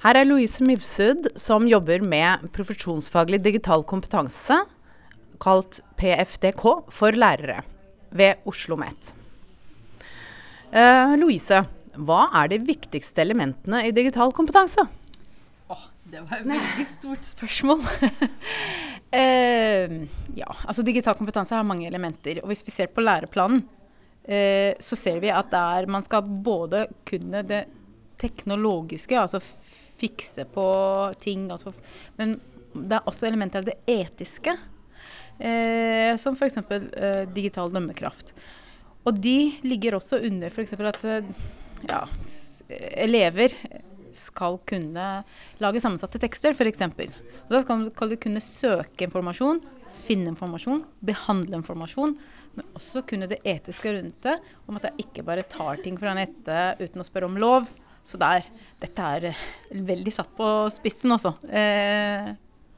Her er Louise Mivsud, som jobber med profesjonsfaglig digital kompetanse, kalt PFDK, for lærere ved Oslo OsloMet. Uh, Louise, hva er de viktigste elementene i digital kompetanse? Oh, det var et veldig stort spørsmål. uh, ja, altså digital kompetanse har mange elementer. Og hvis vi ser på læreplanen, uh, så ser vi at man skal både kunne det teknologiske, altså fikse på ting. Altså, men det er også elementer av det etiske, eh, som f.eks. Eh, digital dømmekraft. Og de ligger også under f.eks. at eh, ja, elever skal kunne lage sammensatte tekster, f.eks. Og da skal, du kunne søke informasjon, finne informasjon, behandle informasjon. Men også kunne det etiske rundt det, om at jeg ikke bare tar ting fra nettet uten å spørre om lov. Så der, dette er eh, veldig satt på spissen, altså. Eh,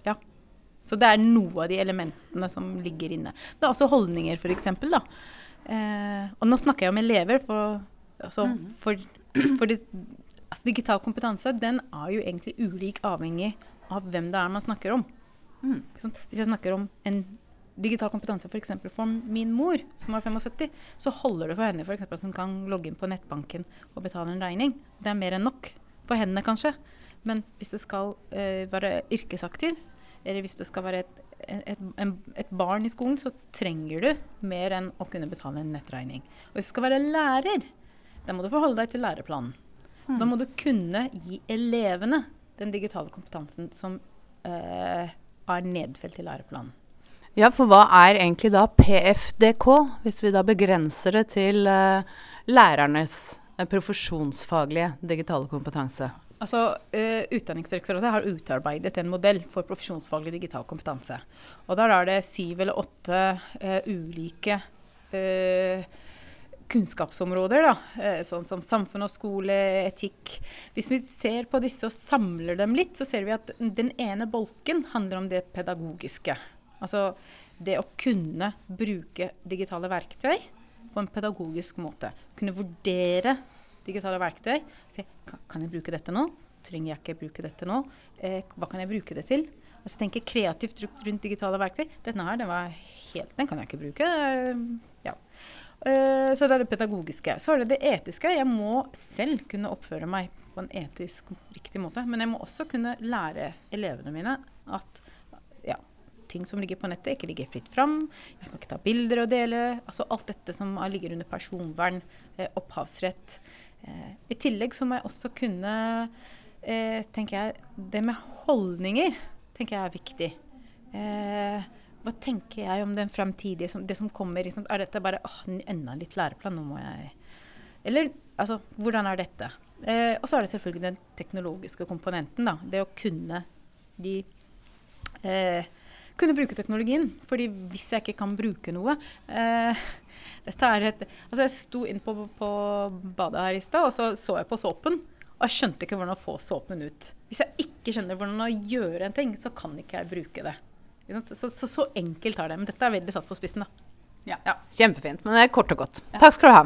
ja. Så det er noe av de elementene som ligger inne. Det er også holdninger, f.eks. Eh, og nå snakker jeg om elever, for, altså, mm. for, for det, altså, digital kompetanse den er jo egentlig ulik avhengig av hvem det er man snakker om. Mm. Hvis jeg snakker om en digital kompetanse f.eks. For, for min mor, som var 75, så holder det for henne for at hun kan logge inn på nettbanken og betale en regning. Det er mer enn nok for henne, kanskje. Men hvis du skal uh, være yrkesaktiv, eller hvis du skal være et, et, et, et, barn i skolen, så trenger du mer enn å kunne betale en nettregning. Og hvis du skal være lærer, da må du forholde deg til læreplanen. Mm. Da må du kunne gi elevene den digitale kompetansen som uh, er nedfelt i læreplanen. Ja, for hva er egentlig da PFDK, hvis vi da begrenser det til uh, lærernes uh, profesjonsfaglige digitale kompetanse? Altså, uh, Utdanningsdirektoratet har utarbeidet en modell for profesjonsfaglig digital kompetanse. Og Der er det syv eller åtte ulike kunnskapsområder, da, sånn som samfunn og skole, etikk. Hvis vi ser på disse og samler dem litt, så ser vi at den ene bolken handler om det pedagogiske. Altså det å kunne bruke digitale verktøy på en pedagogisk måte. Kunne vurdere digitale verktøy. Se kan jeg bruke dette nå? Trenger jeg ikke bruke dette nå? Eh, hva kan jeg bruke det til? Altså tenke kreativt rundt digitale verktøy. Denne her, den, helt, den kan jeg ikke bruke. Ja. Uh, så det er det pedagogiske. Så er det det etiske. Jeg må selv kunne oppføre meg på en etisk riktig måte. Men jeg må også kunne lære elevene mine at ting som ligger på nettet, ikke ligger fritt fram. Jeg kan ikke ta bilder og dele. Altså alt dette som ligger under personvern, eh, opphavsrett. Eh, I tillegg så må jeg også kunne eh, tenker jeg, Det med holdninger tenker jeg er viktig. Hva tenker jeg om den fremtidige, som, det som kommer? Liksom, er dette bare åh, enda litt læreplan? Nå må jeg Eller altså, hvordan er dette? Eh, og så er det selvfølgelig den teknologiske komponenten. da, Det å kunne de eh, kunne bruke teknologien. fordi hvis jeg ikke kan bruke noe eh, dette er et, altså Jeg sto inn på, på badet her i stad, og så så jeg på såpen. Og jeg skjønte ikke hvordan å få såpen ut. Hvis jeg ikke skjønner hvordan å gjøre en ting, så kan ikke jeg bruke det. Så, så, så enkelt er det. Men dette er veldig satt på spissen, da. Ja. ja. Kjempefint. Men det er kort og godt. Ja. Takk skal du ha.